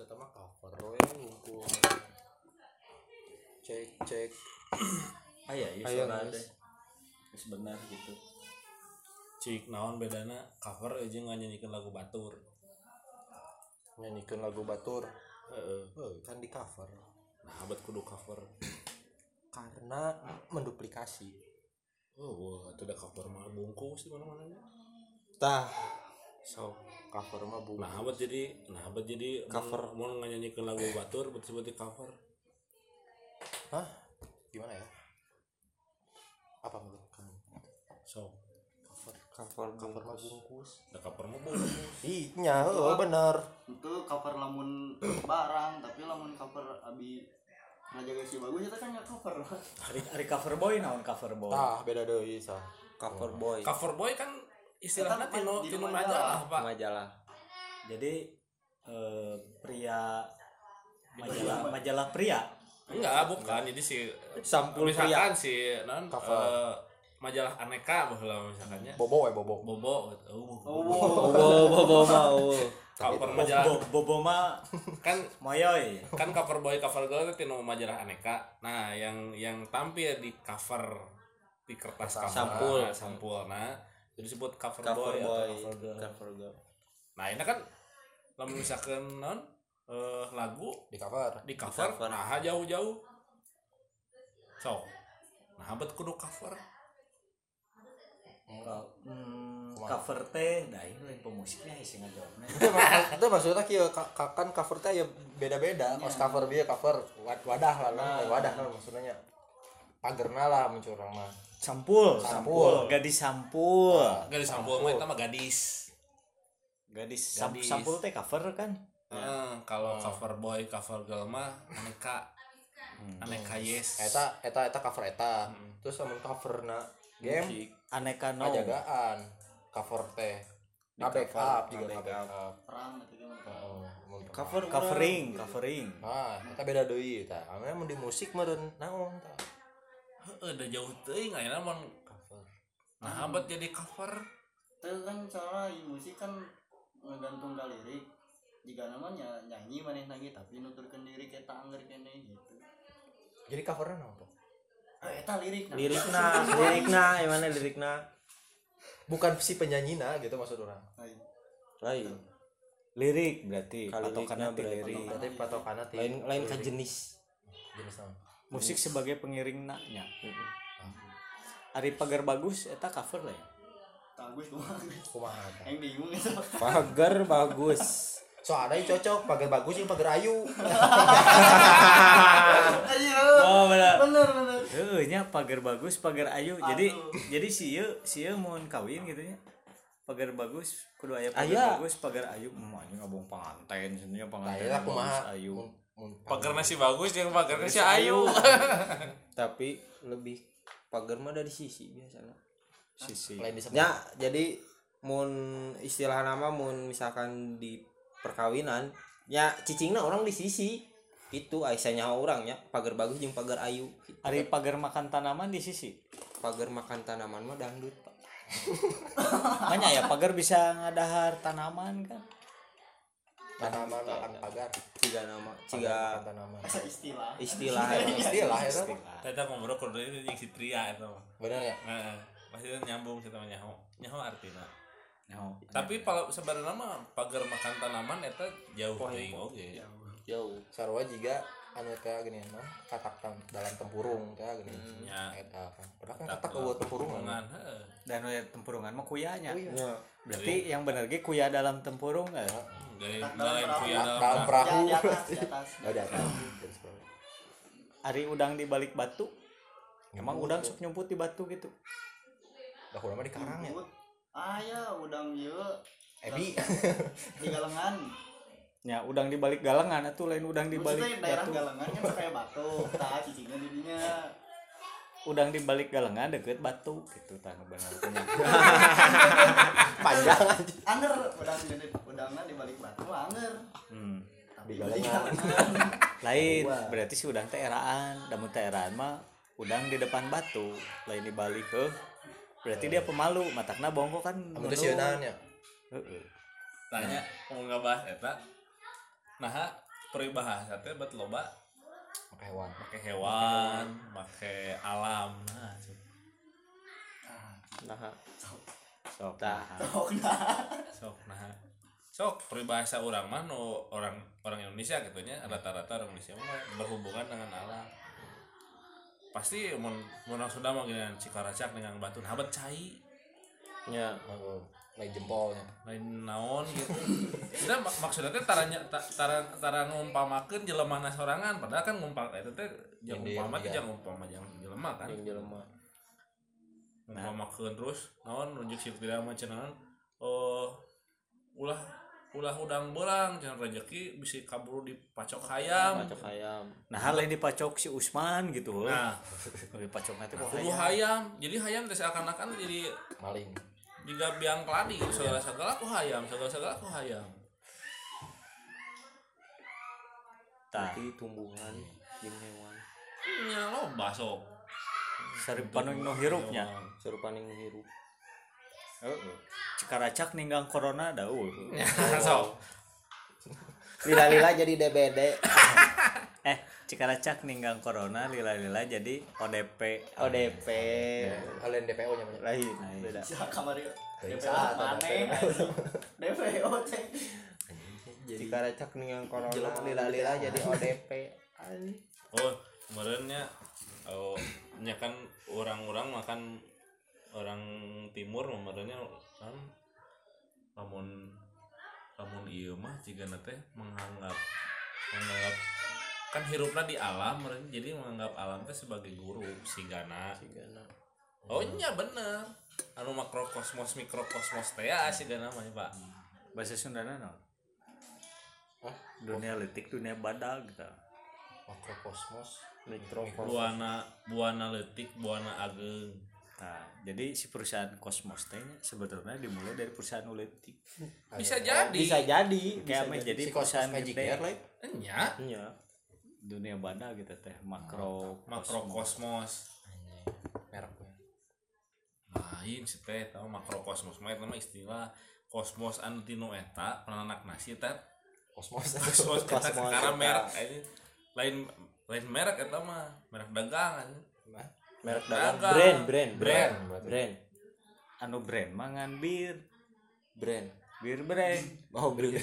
Eta mah cover we ngumpul. Cek cek. Aya, suara geus. teh geus benar gitu cik naon bedana cover aja nyanyikan lagu batur Nyanyikan lagu batur. Heeh. Oh, kan di cover. nah abad kudu cover Karena menduplikasi. oh wah itu udah cover mah bungkus di mana mana Tah. So, cover mah bu. nah abad jadi nah abad jadi Cover. mau mau nyanyikan lagu batur berarti berarti cover Hah? Gimana ya? Apa menurut kamu? so Cover cover cover mah bungkus. ada cover mah bungkus Iya, heeh bener. itu cover lamun barang tapi lamun cover abi ngajaga si bagus itu kan nggak cover hari hari cover boy naon cover boy Tah, beda deui sah. cover boy cover boy kan istilahnya tino tino majalah. majalah pak. Majalah. Jadi eh, pria majalah majalah pria? Enggak bukan. Jadi si sampul misalkan si non Cover. eh, majalah aneka bahwa misalkannya. Bobo we bobo. bobo gitu. Oh, oh. Bobo mau cover Bo- majalah. Bo- bobo mah kan moyoy. kan cover boy cover girl itu tino majalah aneka. Nah yang yang tampil di cover di kertas cover Sampul. sampul. Nah jadi disebut cover, cover boy, boy atau cover girl. cover girl. Nah ini kan lamun misalkan non eh, lagu Di cover. di cover, cover. nah jauh-jauh. So nah bet kudu cover. Hmm, cover teh dah ini lain pemusiknya sih ngajawabnya itu mak- itu maksudnya ka- kan cover teh ya beda-beda. Pas cover dia cover wad- wadah lah nah. wadah lah maksudnya pagerna lah muncul orang mah. Sampul Sampul. gadis sampul gadis sampul. mah mah gadis. Gadis. Gadis. sampul teh cover kan? Eh, kalau cover boy cover girl mah aneka. Aneka yes. Eta eta eta cover eta. Terus sama cover na game aneka no. Ajagaan cover teh. Na backup juga backup perang gitu kan. Perang. cover covering covering. Nah eta beda deui eta. Ame mun di musik meureun naon tah Heeh, udah jauh teuing aya namun cover. Nah abad jadi cover. Itu kan soalnya di musik kan ngegantung ke lirik. Jika namanya nyanyi maneh nyanyi tapi nuturkan diri kita angger kene gitu. Jadi covernya naon tuh eh eta lirik nah. lirikna lirikna yang mana lirikna. Bukan si penyanyina gitu maksud orang. Lain. lain lirik berarti. Patokannya berarti. lirik berarti. patokanna ti lain lain ka lirik. jenis. Jenis naon musik sebagai pengiring naknya. Ari pagar bagus eta cover lah ya? Bagus kumaha yang bingung itu. Pagar bagus. Soalnya yang cocok pagar bagus yang pagar ayu. Oh benar. Bener bener Heeh, nya pagar bagus, pagar ayu. Jadi jadi si ieu si mau kawin gitu nya. Pagar bagus, kudu aya pagar bagus, pagar ayu. Hmm, anjing ngabung panganten sebenarnya panganten. bagus, ayu. Pagar nasi bagus yang pagar nasi ayu tapi lebih pagar mah dari sisi biasanya Sisi. ya jadi mun istilah nama mun misalkan di perkawinan ya cicingna orang di sisi itu aisyahnya orang ya pagar bagus jeung pagar ayu Ari pagar makan tanaman di sisi. pagar makan tanaman mah dangdut. Makanya ya pagar bisa ngadahar tanaman kan. Tanaman makan pagar tiga nama tiga tanaman istilah istilah istilah ya tah. Teta ngobrol kudu itu yang si pria itu mah. bener ya Heeh. Pasti nyambung kita mah nyaho. Nyaho artinya. Nyaho. Tapi kalau sebenarnya mah pagar makan tanaman eta jauh teuing oge. jauh sarua juga anu kayak gini mah katak tam- dalam tempurung kayak gini Ya. eta kan kan katak buat tempurung Tempurungan, heeh. Dan aya tempurungan mah kuyanya. ya Berarti yang bener ge kuya dalam tempurung kan. Dari dalam kuya dalam perahu. perahu di atas di atas oh di atas. Ari udang di balik batu. Emang udang sok nyumput di batu gitu. dah udah mah di karang ya ah ya udang ieu ebi di galengan Ya, udang di balik galengan atuh lain udang di balik batu. galengan kan kayak batu tah cicingnya didinya Udang di balik galengan deket batu gitu tah benar punya. panjang aja anger udang gede udangan di balik batu anger Hmm. tapi Di di galengan. Lain, berarti si udang teh eraan, da mun teh eraan mah udang di depan batu, lain di balik heuh. Berarti dia pemalu, matakna bongkok kan. kamu tuh sieunan ya Heeh. Tanya mau ngebahas eta. Nah, peribahasa teh bet loba. Pakai hewan. Pakai hewan pakai alam. Nah nah sok. Tah. Oh, nah. sok nah sok peribahasa orang mah no orang orang Indonesia gitu nya rata-rata orang Indonesia mah berhubungan dengan alam. Pasti mun mun sudah mau gini cikaracak dengan batu. Nah bet cai. Nya Oh, lain jempolnya lain naon gitu. Sudah mak maksudnya teh taranya ta- tara tara ngumpamakeun jelema sorangan padahal kan ngumpam eta teh jeung umpama teh iya. jangan umpama jeung jelema kan. Yang jelema ngumpamakeun terus naon nunjuk si tidak macam naon oh ulah ulah udang berang jangan rezeki bisa kabur di pacok hayam. Macam ayam nah hal yang dipacok si Usman gitu. Nah. Dipacok nanti kok kudu hayam. Jadi hayam teh seakan-akan jadi maling juga biang keladi segala segala ku hayam segala segala ku hayam tapi tumbuhan jeung hewan. Nya lo basok sari panu no hirupnya serupa ning hirup. Cikaracak ninggang corona dah uh. sok. Lila-lila jadi DBD. Eh cikaracak ninggang corona lila-lila jadi ODP ODP kalian DPO nya banyak lain. Beda. Si kamar ieu. Dari DPO maneh. DPO teh. recak nih yang corona lila-lila jadi ODP oh kemarinnya oh nya kan orang-orang makan orang timur kemarinnya kan namun namun iya mah jika teh menganggap menganggap kan hirupna di alam jadi menganggap alam teh sebagai guru sigana Sigana. oh nya bener. Anu makrokosmos mikrokosmos teh ya sigana mah pak. Bahasa Sundana no? Dunia letik dunia badak gitu. Makrokosmos mikrofon buana buana letik buana ageng. Nah jadi si perusahaan kosmos teh sebetulnya dimulai dari perusahaan letik bisa jadi. Bisa jadi kayak jadi. si kosmos perusahaan magic air lah nya iya dunia badak gitu teh makro makrokosmos mereknya lain sih teh tahu makrokosmos mah eta mah istilah kosmos anu tinu eta penanak nasi teh kosmos. Kosmos eta Kosmos karena eta. merek anjing. lain lain merek eta mah merek dagang anjing. merek dagang. Dagang. brand brand. Brand. brand. Anu brand mangan bir. Brand bir brand. Oh blue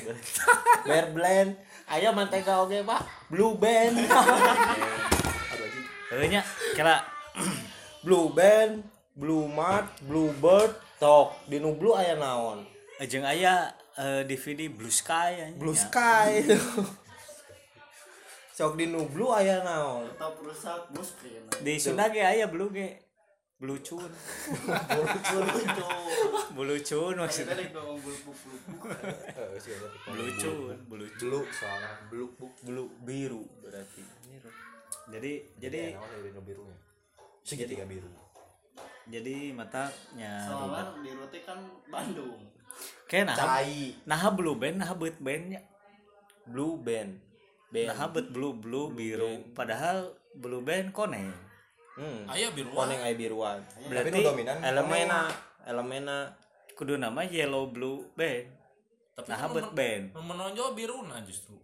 bear blend ayo mantega oke pak. Blue band. Heuh nya kira blue band blue mart blue bird tok. Di nu blue aya naon? Jeung aya eh, DVD Blue Sky anjing, blue sky. Sok di nu blue aya naon? Atau perusak muskrin. di Sunda ge aya blue ge blue cun Lucu. blue cun Kita maksudnya rek ngomong buluk-buluk. eh sih ada blue cun blue cun dulu soalnya. Beluk buk blue biru berarti. Jadi jadi jadi birunya. Segitiga biru. jadi matanya Soalnya di rute kan Bandung. kayak nah cai nah blue band nah beut bandnya. Blue band. Band nah beut blue blue biru. padahal blue band koneng hmm. aya biru koneng aya biruan tapi berarti nu dominan elemena elemena kudu nama yellow blue band. Tapi nah men- band. menonjol biru nah justru.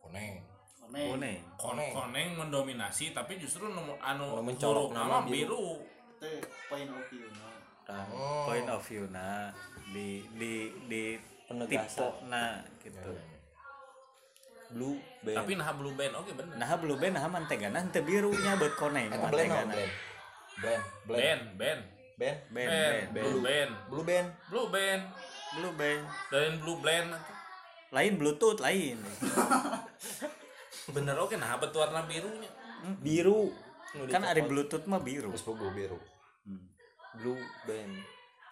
Koneng. Koneng. koneng. Koneng. Koneng mendominasi tapi justru nu anu Nu mencolok nama biru. Itu point of view na. Tah, oh point of view nah di di di Penegasan. tipe nah gitu blue band. Tapi nah blue band oke bener. Nah blue band nah mantegana teu birunya beut koneng mantegana blend blend. Band band. Band? Band band blue band. Blue band. Blue band. Blue band. Dan blue blend lain bluetooth lain. Bener oke nah bet warna birunya. Biru. Nu kan ada bluetooth mah biru. Terus biru. Blue band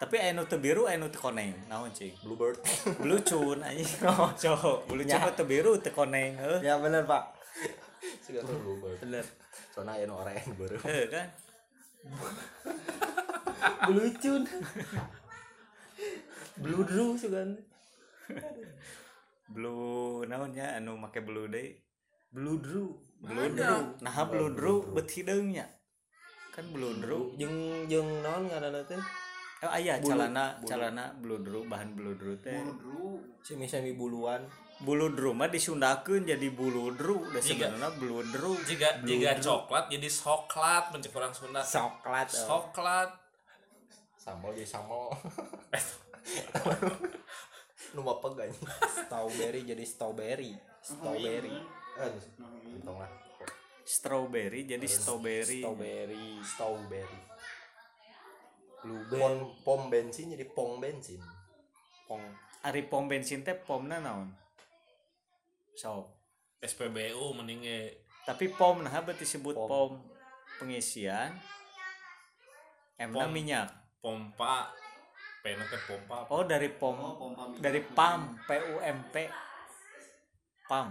tapi anu teu biru anu teu koneng naon cing bluebird. Blue cun anjing. Cowok blue cun mah teu biru teu koneng heuh ya bener pak. Sudah tuh bluebird. Bener. Soalnya aya nu oranye baru. Heuh kan? Blue cun blue drew sugan blue naonnya anu make blue deui blue drew. Blue drew. Nah blue drew beut hideungnya kan blue drew. Jeng jeng naon ngaranna teh eh aya calana calana bludru bahan bludru teh. Bulu semi semi buluan. Buludru mah disundakeun jadi buludru da sebenarnya bludru. Jika jika coklat jadi soklat mencek orang Sunda. Coklat eh. soklat. Sambal jadi sambal. Nu mapeg anjing strawberry jadi strawberry. Strawberry. Eh entong lah. Strawberry jadi strawberry. strawberry strawberry pom pom bensin jadi pong bensin. Pong ari pom bensin teh pomna naon? So SPBU mending ge tapi pom nah berarti disebut Pom. pom, pengisian. M na Pom. minyak. Pompa. Pena teh pompa. Oh dari pom Oh, pompa minyak. dari pam. P U M P. Pam.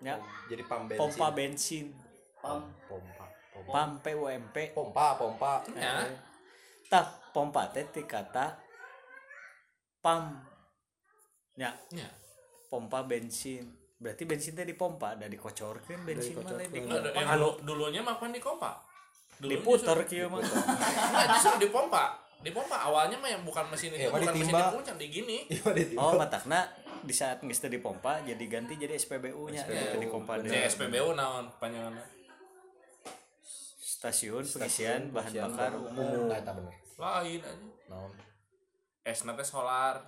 Ya. Jadi pam bensin pompa bensin. Pam. pompa pam P U M P pompa pompa Ya. Eh, tah pompa teh ti kata pam ya Ya. pompa bensin berarti bensin teh dipompa dan dikocorkeun bensin dipompa. yang dulu, dulunya mah kan di. Dulunya diputer kieu mah Nah, justru dipompa. Dipompa awalnya mah yang bukan mesin itu, Eh, mah bukan mesin ditimba. dipuncang di gini. iya di oh matakna di saat geus teu dipompa jadi ganti jadi SPBU nya SPBU, jadi dipompa Di deui. SPBU naon panjanganna? Stasiun pengisian bahan bakar umum eta bener Lain aja. naon Esna teh solar.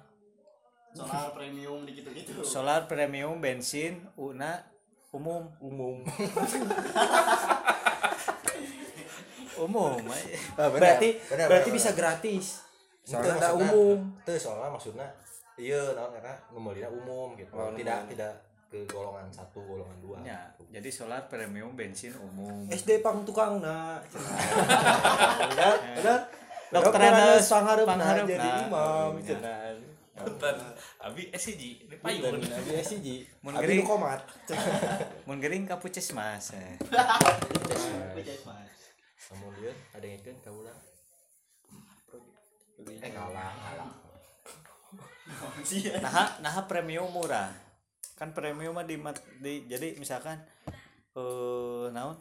Solar premium di gitu-gitu. solar premium bensin una umum umum umum eh. Ah, bener. berarti Bener, berarti bener, bisa bener. gratis soalnya umum itu soalnya maksudnya iya naon karena umum gitu Oh, tidak umum. tidak ke golongan satu golongan dua ya jadi solar premium bensin umum SD pang tukang nah benar benar Dokter Anas pangharepna pangharepna. jadi imam Ya. cenah Punten. Abi SCG di Payun abi SCG Mun gering. komat mun gering ka puskesmas eh. namun dia ada yang kan kau lah eh kalah kalah nah nah premium murah kan premium mah di, di jadi misalkan eh naon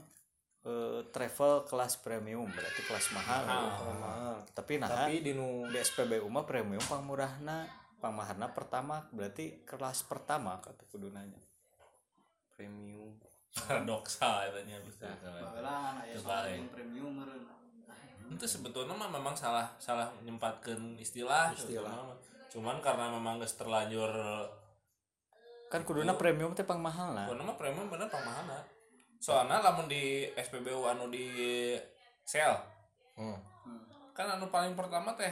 eh travel kelas premium berarti kelas mahal mahal tapi nah tapi di nu di SPBU mah premium pangmurahna pangmaharna pertama berarti kelas pertama kata kudunanya premium Paradoksa katanya Coba, solar eh. yang premium meureun. itu sebetulnya mah memang salah salah menyempatkan istilah Istilah. cuman karena memang geus terlanjur kan kuduna premium teh pangmahal lah karena mah premium bener pamahana soalnya lamun di SPBU anu di sel. Hmm. kan anu paling pertama teh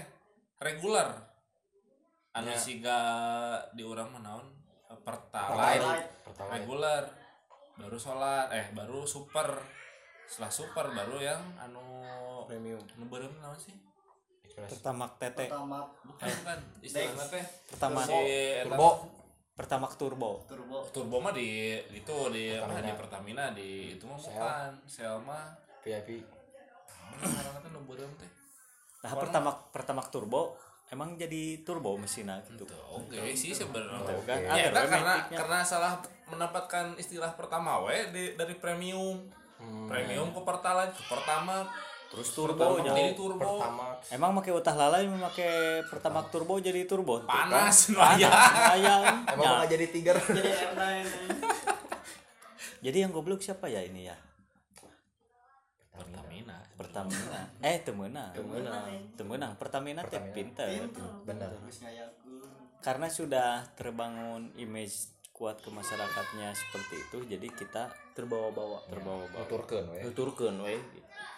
reguler anu Ya. siga di urang mah naon? Pertalite. Pertama reguler baru solar eh baru super. Setelah super baru yang anu premium. anu beureum naon sih? Pertama tete Pertama bukan bukan. Istilahnya teh. pertama si turbo pertama turbo. Turbo. turbo mah di itu di Pertamina. di Pertamina di itu mah bukan sel mah. VIP kan teh? Nah pertama pertama turbo emang jadi turbo mesinnya gitu. Oke sih sebenarnya. Tuh, kan? Ya karena karena salah mendapatkan istilah pertama we di, dari premium. Hmm. premium ke pertalite ke pertama terus turbo turbo jadi turbo. pertama emang pakai utah lalai memakai pertama turbo jadi turbo? Panas panas ya ayam emang nggak jadi tiger. Jadi R9. jadi yang goblok siapa ya ini ya? Pertamina. Pertamina. Eh temenang Temenang. temenang Pertamina teh pinter. Benar karena sudah terbangun image kuat ke masyarakatnya seperti itu jadi kita terbawa-bawa. Terbawa-bawa. Nuturkeun we nuturkeun we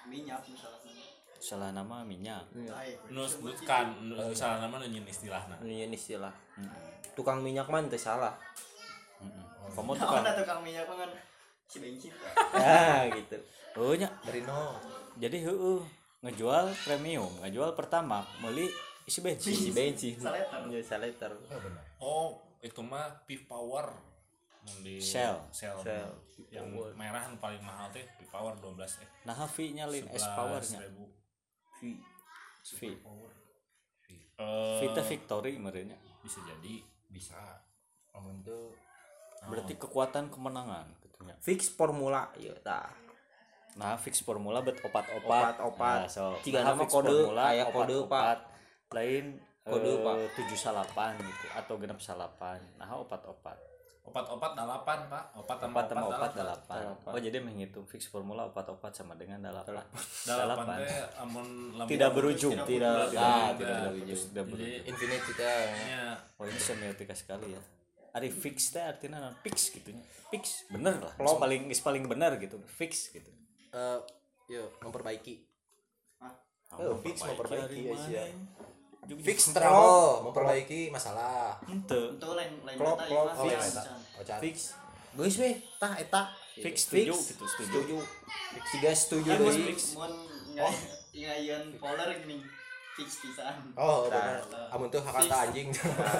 Minyak misalnya. salah nama minyak. Air. nu sebutkan nu salah nama nu nyeun istilahna. Ini istilah. Tukang minyak man teu salah. Kamu Nah, kan ada tukang minyak mah kan? Si bensin. ya gitu. Oh nya. Dari nol. Jadi heeh. Ngejual premium ngejual pertama beli isi bensin si bensin Saleter. ya saleter. Oh benar. Oh itu mah P power. Di Shell. Shell. Shell. yang merah nu paling mahal teh P power 12 eh. Nah V nya lin S powernya 11.000. V. Eh, Vita Victory merenya bisa jadi. Bisa. Namun itu berarti kekuatan kemenangan gitu nya. Fix formula ya tah. Nah fix formula bet opat-opat. Opat-opat. Nah, so, Jika nah, nama kode, formula, aya kode, opat-opat. lain Kode, eh, Pak. tujuh salapan gitu atau genap salapan. Nah opat-opat. Opat-opat delapan pak. Opat sama opat sama opat delapan delapan oh jadi menghitung fix formula opat-opat sama dengan delapan delapan amun tidak berujung Tidak, ah, tidak tidak berujung. berujung tidak jadi berujung infinity teh. Nya oh ini semiotika sekali ya. Ari fix teh artinya non fix gitu. Fix bener lah. Is paling is paling bener gitu. Fix gitu. Eh yuk memperbaiki. Oh, Oh, fix memperbaiki ya ya. Fix terang memperbaiki masalah. Ente. Itu lain lain Klop, klop, mah oh ya fix. oh fix. Geus weh, tah eta. fix setuju gitu setuju. Setuju. Tiga setuju deui. mun ngai ngayeun poler gini fix pisan. oh benar. Amun tuh hakanta anjing.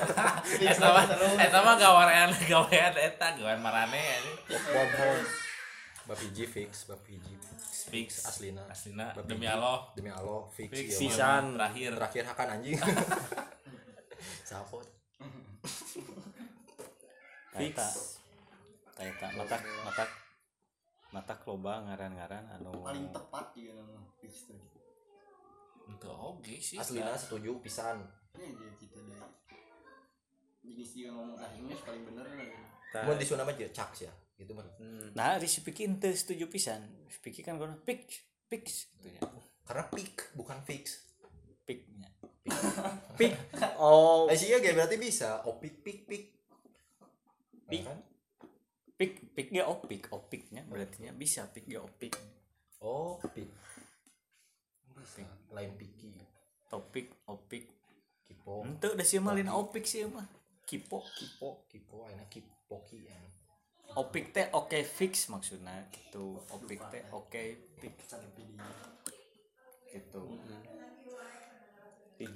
Fix eta mah mah gawean gawean eta gawean marane ini bapiji fix bapiji fix aslina. Aslina demi Allah. Demi Allah fix fix mah. Pisan. terakhir. Terakhir hakan anjing. Sapot fix. Kayak mata mata mata loba ngaran-ngaran anu. Paling tepat juga nama fix tuh. itu oke sih aslina setuju pisan. Ini dia kita deh. Jadi sih ngomong ah ini paling bener. Lah. Mau disunam aja cak ya gitu mah Hmm. nah di si Piki ente setuju pisan. Piki kan kono fix fix gitu ya karena pick bukan fix. Piknya. Pik. Oh, sih ya berarti bisa. Oh pick pick pick Pick. kan? Pik pik. Dia opik opiknya berarti nya bisa. Pik dia opik oh pick Bisa. lain picky topik opik kipo. Ente udah sih malin opik sih mah kipo. Kipo kipo. Enak kipoki ya opik teh oke fix maksudnya gitu. Opik teh oke pik gitu. Fix.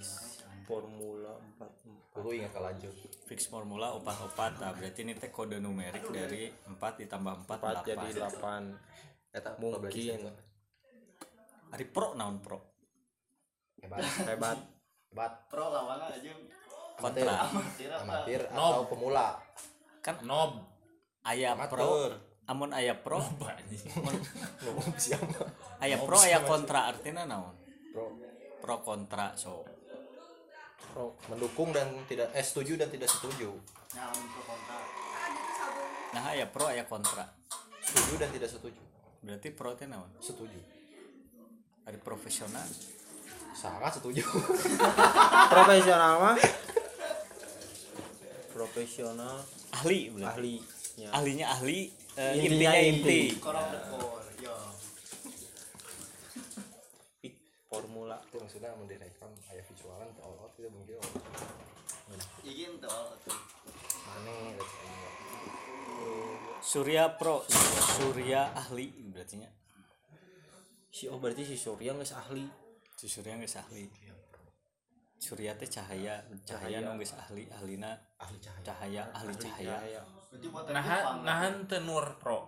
Formula 44. Gue ingat lanjut fix formula opat opat nah berarti ini teh kode numerik dari 4 ditambah 4 4 jadi 8 8. Eta Mungkin. hari pro naon pro? Hebat. Hebat. hebat. Pro lawan aja. kontra. Amatir. Amatir. Atau pemula. Kan nob aya pro. amun aya pro. Banyak ngomong siapa? Aya pro aya kontra artinya naon? Bro pro kontra so. Pro. Mendukung dan tidak eh setuju dan tidak setuju. Nah, pro kontra. nah aya pro aya kontra. Setuju dan tidak setuju. Berarti pro teh naon? Setuju. Hari profesional. Sangat setuju. Profesional mah. Profesional. Ahli berarti ahlinya. ahlinya ahli eh, Intinya intinya inti. inti. Yo. Pik formula. itu maksudnya mau direkam ayah visualan ke all out kita mungkin Iya gitu. mana surya pro surya ahli berarti nya Si oh berarti si Surya geus ahli. si surya geus ahli surya teh cahaya cahaya nu geus ahli ahlina ahli cahaya cahaya ahli cahaya Cahaya. Berarti buat nahan nahan tenur pro.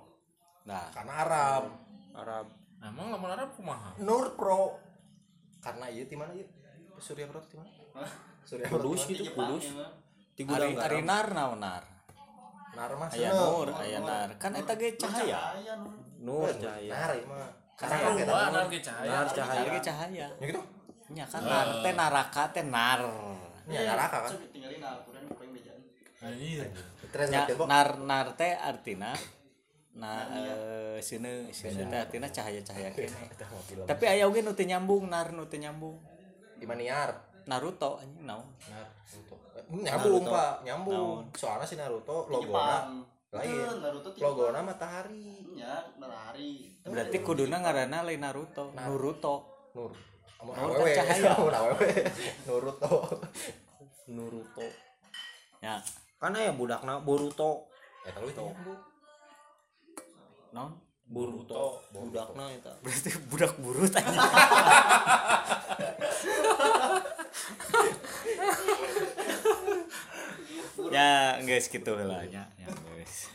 Nah karena Arab. Arab. Nah, emang lamun Arab kumaha? Nur Pro. Karena iya di mana iya Surya Pro di mana? Surya Pro Kudus di gitu, kudus. ya. Di ari gudang ari garam. nar naon nar? Mah aya nur aya nar. Kan eta ge cahaya. Cahaya nu. Nur cahaya. Nar ieu mah. Karena Nar Sarua kita nar. Ge cahaya. Nar cahaya. ge cahaya. Ya gitu? Nya kan nar teh naraka teh nar. Ya neraka kan? Tinggalin Al-Qur'an paling bejaan. anjir nya nar nar teh artina na eh sini sini teh artina cahaya-cahaya kene. Tapi aya oge nu teu nyambung nar nu teu nyambung. Di Maniar Naruto anjing naon? Naruto. Eh, nyambung pak. Nyambung. Soalnya si Naruto logona. Jepang. lain. Betul, Naruto logona matahari. Ya, berlari. berarti kuduna ngaranna lain Naruto. Naruto nur. Amun Nur awewe cahaya. amun awewe Naruto. Naruto. ya karena ya iya, budakna Boruto. Ya lu itu. Non? Boruto, budak na itu berarti budak burut aja. Ya guys gitu lah ya, ya guys.